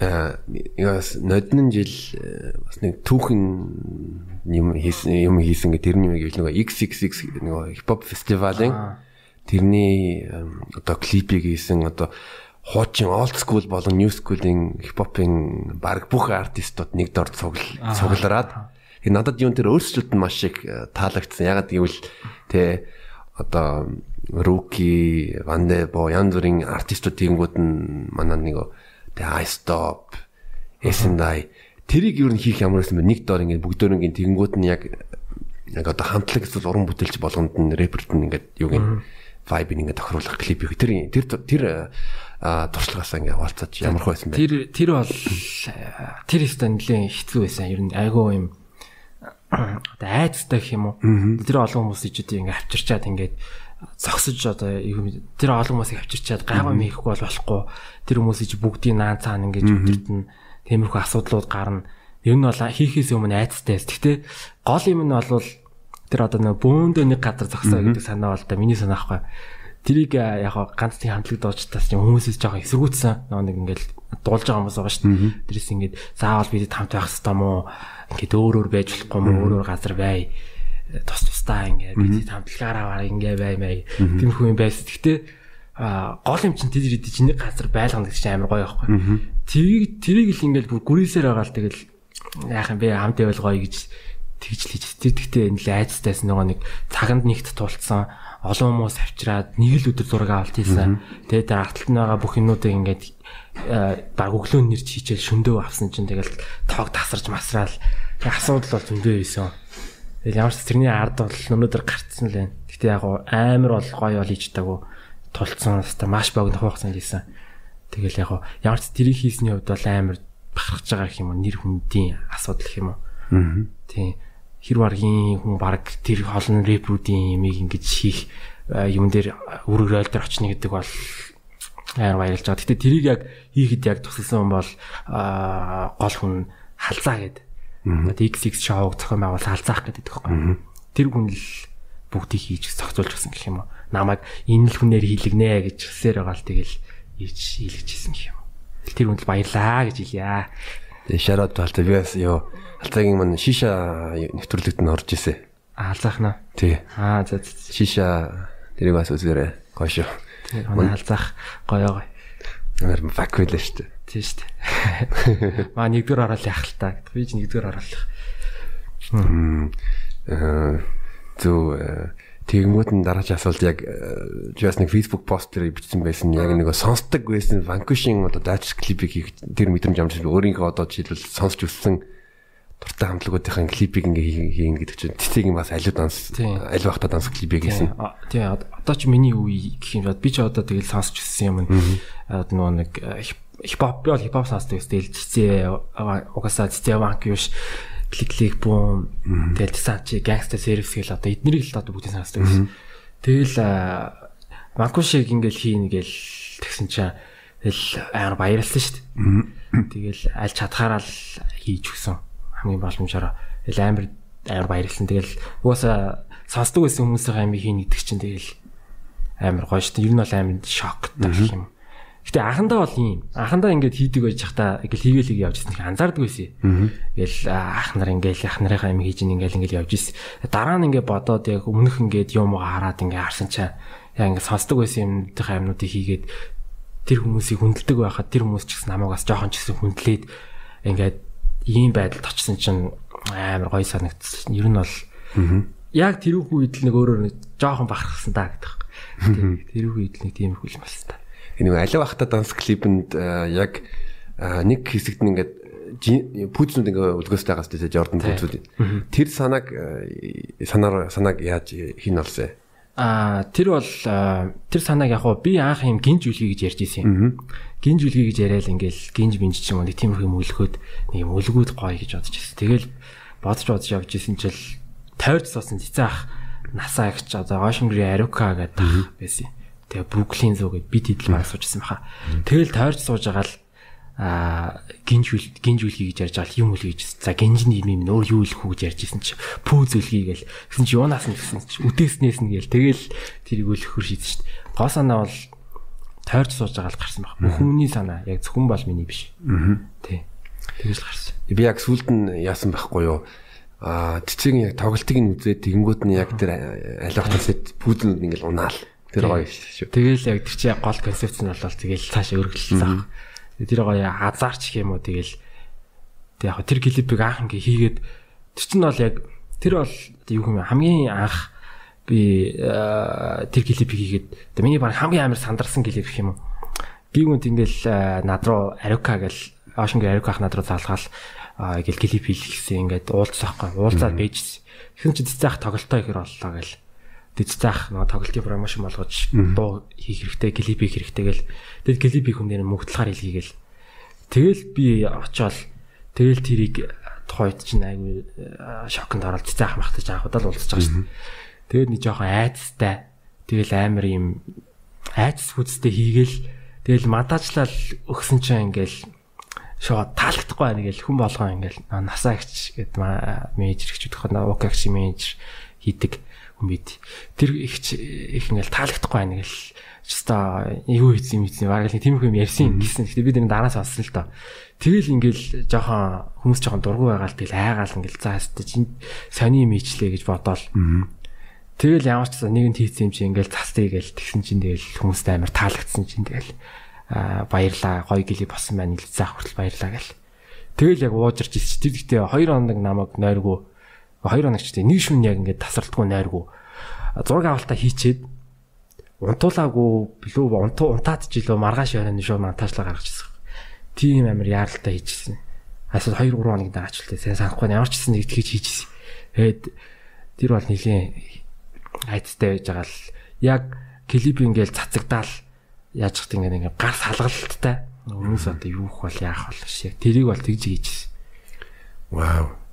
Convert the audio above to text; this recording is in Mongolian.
яас ноднон жил бас нэг түүхэн юм хийсэн юм хийсэн гэ тэрний нэг нэг XXX нэг хипхоп фестивалийн тэрний одоо клипийг хийсэн одоо хуучин old school болон new school-ийн хипхопын баг бүх артистууд нэг дор цуглараад Тэгээ надад юун тэр өөрсдөлт нь маш их таалагдсан. Ягаад гэвэл тэ одоо Руки, Вандебо, янз бүрийн артистууд тэгэнгүүт нь манай нэг тэ I stop, Эсэндai тэрийг юу н хийх ямар байсан бэ? Нэг доор ингээд бүгдөө ингээд тэгэнгүүт нь яг яг одоо хамтлаг эсвэл уран бүтээлч болгонд нь рэперт нь ингээд юу гин vibe ингээд тохируулах клип их тэр тэр тэр туршлагаасаа ингээд хаваалцаач ямар хөө байсан бэ? Тэр тэр бол тэр стан нэлээд хэцүү байсан. Ер нь айгүй юм одоо айцтай гэх юм уу. Тэр олон хүмүүс ичүүд ингээ авчирчаад ингээд зогсож одоо тэр олон хүмүүсийг авчирчаад гайгүй юм хийхгүй бол болохгүй. Тэр хүмүүсийг бүгдийг наан цаана ингээд өдөрт нь тиймэрхүү асуудлууд гарна. Ер нь бол хийхээс өмнө айцтай. Гэхдээ гол юм нь бол тэр одоо нэг бөөндөө нэг газар зогсоо гэдэг санаа бол да миний санаа ахгүй. Тэрийг яг ганц тийм хамтлаг доожтаас чинь хүмүүсээс жоохон эсэргүүцсэн. Нэг ингээд дуулж байгаа хүмүүс байгаа шүү дээ. Тэрээс ингээд заавал бид хамт байх хэрэгтэй мó ингээд өөр өөр байж болохгүй мó өөр өөр газар бай тус тустай ингээд бид хамтлагаараа ингээ бай мэй тиймэрхүү юм байсан. Гэхдээ гол юм чинь тэр идэж нэг газар байлгана гэж амар гоё байхгүй. Тэрийг тэрийг л ингээд бүр гүрээсээр байгаа л тэгэл яах юм бэ хамт байвал гоё гэж тэгж л хийж. Тэр гэхдээ энэ л айцтайс нөгөө нэг цаганд нэгт тулцсан олон хүмүүс авчираад нэг л өдөр зураг авалт хийсэн. Тэгээд тэр арталт нь байгаа бүх юмнуудыг ингээд баг өглөө нэрч хийчихэл шөндөө авсан чинь тэгэл тоог тасарч масраал асуудал бол зөндөө байсан. Тэгэл ямар ч тэрний ард бол өнөөдөр гарцсан л байна. Гэтэ яг амар бол гоё бол ичдэггүй тулцсан хэвээр маш богино хугацаанд хийсэн. Тэгэл яг ямар ч тэрийг хийсний хувьд бол амар бахархаж байгаа юм уу нэр хүндийн асуудал гэх юм уу. Аа. Тийм. Хэр баргийн хүн баг тэр холн рэпрүүдийн ямиг ингэж хийх юм дээр үргэр ойл дээр очно гэдэг бол аяар баярлж байгаа. Гэтэ тэрийг яг хийхэд яг тусалсан хүн бол гол хүн халзаа гэдэг. Одоо XX шоуг зохион байгуул халзаах гэдэг байхгүй. Тэр хүн л бүгдийг хийж зохицуулж гисэн гэх юм уу. Намайг энэ л хүнээр хийлгэнэ гэж хэлсээр байгаа л тэгэл хийж хийлгэжсэн гэх юм. Тэр хүнд л баярлаа гэж хэлье. Тэгээ шараад талтай би бас ёо халзаагийн мань шиша нэвтрүүлэгт нь орж ирсэн. Халзаах нь. Тий. Аа за шиша тэрийг бас үзээрэй. Гоё шүү. Тэр манай халзаах гоё гоё. Амар байлаа шүү дээ. Тийм шүү дээ. Маа нэгдүгээр орол яах л та. Би ч нэгдүгээр орол. Хм. Э зөө тэгэнгүүт нь дараач асуулт яг just нэг Facebook пост дээр бичсэн байсан яг нэг сонсдог байсан Vanquish-ийн одоо дайч клипийг хийх тэр мэдрэмж амжилт өөрийнхөө одоо жишээлбэл сонсч өссөн дуртай хамтлагуудынхаа клипийг ингээ хийн гэдэг чинь юм бас аливаа данс аль багта данс клипийг хийсэн. Тий одоо ч миний үе гэх юм бод би ч одоо тэгэл сонсч өссөн юм. Нөгөө нэг хипхоп би бол хипхоп сонсдог гэсэн цэцээ угаасаа цэцээ ванк юуш клик клик бум тэгэл тсанчи гангста сервис гэл одоо эднэрийг л одоо бүгдийг сонсдог гэсэн. Тэгэл ванку шиг ингээл хийн гэл тэгсэн чинь тэгэл аяар баярлсан шүү дээ. Тэгэл аль чадхаараа л хийж өгсөн хамгийн боломжоор ил амар амар баярлсан. Тэгэл угаасаа сонсдог байсан хүмүүсийн амиг хийн гэдэг чинь тэгэл амар гоё шүү дээ. Ер нь бол амар шоктай юм. Гэтэ анхандаа бол юм. Анхандаа ингээд хийдэг байж хата ингээл хийгээл хийгээ явж ирсэн. Анзаардаг байсан. Ингээл ах нар ингээл ах нарынхаа амиг хийж ингээл ингээл явж ирсэн. Дараа нь ингээд бодоод яг өмнөх ингээд юм уу хараад ингээд харсан чаа яа ингээд сонсдог байсан юмнуудынхаа амнуудыг хийгээд тэр хүмүүсийг хүндэлдэг байхад тэр хүмүүс ч гэсэн намайгаас жоохон ч гэсэн хүндлээд ингээд ийм байдалд очсон чинь амар гоё санагдсан. Ер нь бол яг тэрүүх үед л нэг өөрөөр нэг жоохон бахархсан даа гэдэг. Тэрүүх үед нэг тийм их юм байна. Энэ алив ахта данс клипэнд яг нэг хэсэгт нь ингээд пүүцнүүд ингээ өлгөөстэй байгаас тийм Jordan пүүцүүд. Тэр санааг санаар санааг яаж хин олсон? Аа тэр бол тэр санааг яг би анх юм гинж үлгий гэж ярьж исэн юм гинж үлгий гэж яриад ингээл гинж бинж ч юм уу нэг тиймэрхүү юм өлгөөд нэг юм өлгүүд гоё гэж бодож ирсэн. Тэгэл бодож бодож явж исэн чил тойрч суусан цэцээх насаа гэж одоо Ошингри Арука гэдэг байсан. Тэгээ Бруклин зүү гэд бид идэл маа суужсэн баха. Тэгэл тойрч сууж байгаа л а гинж үл гинж үлгий гэж ярьж байгаа юм үлгий гэж. За гинжний юм юм өөр юу үлэх үү гэж ярьж исэн чи пүүз үлгий гээл. Гэсэн чи юунаас нь гэсэн чи үдээснээс нь гээл. Тэгэл тэрийг үлэхөр шийдсэн шүү дээ. Гоо санаа бол тойрч сууж байгаа л гарсан баг. Хүний санаа яг зөвхөн бол миний биш. Аа. Тий. Тэгэж л гарсан. Би яг сүлд нь яасан байхгүй юу? Аа цэцгийн яг тоглолтыг нь үзээд тэгэнгүүт нь яг тэр алиохтасэд пүүдэл ингээл унаал. Тэр гоё шүү. Тэгэл яг тэр чинь гол концепц нь бол тэгэл цааш өргөлсөн. Тэр гоё хазаарч гэх юм уу тэгэл тэг яг тэр клипийг анх ингээ хийгээд тэр чинь бол яг тэр бол юу юм хамгийн анх би тэр клипийг хийгээд тэг миний баг хамгийн амар сандарсан клип гэх юм уу. Би гүнт ингээл над руу Арука гэл Ошингийн Арука ах над руу залгаал ингээл клип хийлгэсэн ингээд уулзсаахгүй уулзаад бийжсэн. Тэгсэн чи цэцээх тоглолтоо ихэр боллоо гэл. Цэцээх нөгөө тоглолтын промошн болгож дуу хийх хэрэгтэй, клип хийх хэрэгтэй гэл. Тэгэл клипийг хүн дээр мөнгөдлөхаар хийгээл. Тэгэл би очиод тэгэл тэрийг тухайд чинь айгүй шоконд ороод цэцээх махтаж анхудаа л уулзаж байгаа шүү дээ. Тэгээд нэг жоохон айцтай. Тэгэл амар юм айц хүчтэй хийгээл тэгэл мадаачлал өгсөн чинь ингээл шоо таалагдахгүй байна гэл хүн болгоо ингээл насаа ихч гэд менежер ихч өгөх нь укагш менежер хийдэг бид. Тэр ихч их ингээл таалагдахгүй байна гэл чста юу хийсэн юм хийсэн баг л тийм юм ярьсан гэсэн. Гэхдээ бид энэ дараас олсон л доо. Тэгэл ингээл жоохон хүмүүс жоохон дургу байгаа л тэгэл айгаал ингээл за хэвчээ чинь сони юм ичлээ гэж бодоол. Тэгэл ямар ч нэгэнд хийсэн юм чи ингээл цастыг гээл тэгсэн чинь тэгэл хүмүүст амар таалагдсан чинь тэгэл баярлаа гоё гэлий болсон байна нэлцээ хүртэл баярлаа гэл. Тэгэл яг уужирч ирсэн. Тэр гэхдээ 2 хоног намайг нойргүй 2 хоног ч тийм нэг шүн яг ингээд тасралтгүй нойргүй зураг авалтаа хийчээд унтуулаагүй билүү унтуу унтаад ч илүү маргааш ярианы шууд монтажлаа гаргаж ирсэн. Тийм амир яаралтай хийчихсэн. Асууд 2 3 хоног даачлаа. Сайн санахгүй ямар ч гэсэн нэг тэгж хийчихсэн. Тэгээд тэр бол нэлийн айцтай байж байгаа л яг клип ингээл цацагдаал яаж хат ингэ ингээ гар салгалттай. Өмнөөс одоо юу их бол яах бол шээ. Тэрийг бол тэгж хийжсэн. Вау.